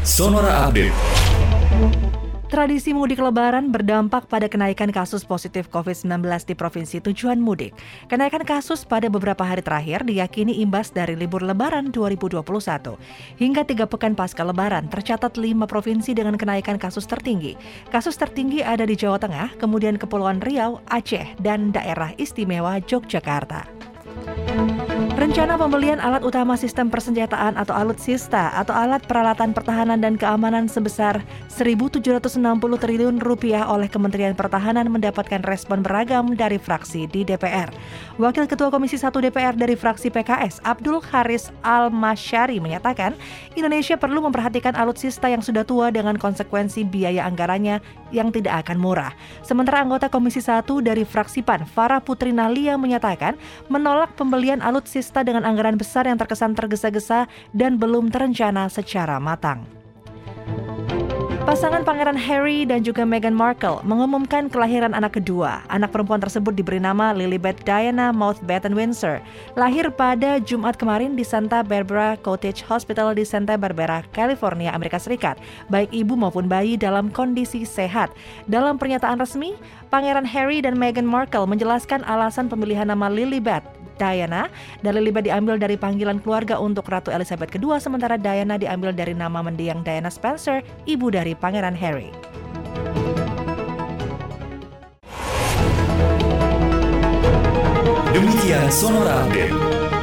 Sonora Update. Tradisi mudik lebaran berdampak pada kenaikan kasus positif COVID-19 di provinsi tujuan mudik. Kenaikan kasus pada beberapa hari terakhir diyakini imbas dari libur lebaran 2021. Hingga tiga pekan pasca lebaran, tercatat lima provinsi dengan kenaikan kasus tertinggi. Kasus tertinggi ada di Jawa Tengah, kemudian Kepulauan Riau, Aceh, dan daerah istimewa Yogyakarta. Rencana pembelian alat utama sistem persenjataan atau alutsista atau alat peralatan pertahanan dan keamanan sebesar 1.760 triliun rupiah oleh Kementerian Pertahanan mendapatkan respon beragam dari fraksi di DPR. Wakil Ketua Komisi 1 DPR dari fraksi PKS, Abdul Haris Al-Masyari menyatakan, Indonesia perlu memperhatikan alutsista yang sudah tua dengan konsekuensi biaya anggarannya yang tidak akan murah. Sementara anggota Komisi 1 dari fraksi PAN, Farah Putri Nalia menyatakan menolak pembelian alutsista swasta dengan anggaran besar yang terkesan tergesa-gesa dan belum terencana secara matang. Pasangan Pangeran Harry dan juga Meghan Markle mengumumkan kelahiran anak kedua. Anak perempuan tersebut diberi nama Lilibet Diana Mountbatten Windsor. Lahir pada Jumat kemarin di Santa Barbara Cottage Hospital di Santa Barbara, California, Amerika Serikat. Baik ibu maupun bayi dalam kondisi sehat. Dalam pernyataan resmi, Pangeran Harry dan Meghan Markle menjelaskan alasan pemilihan nama Lilibet Diana dan Lilibet diambil dari panggilan keluarga untuk Ratu Elizabeth II sementara Diana diambil dari nama mendiang Diana Spencer, ibu dari Pangeran Harry. Demikian Sonora Update.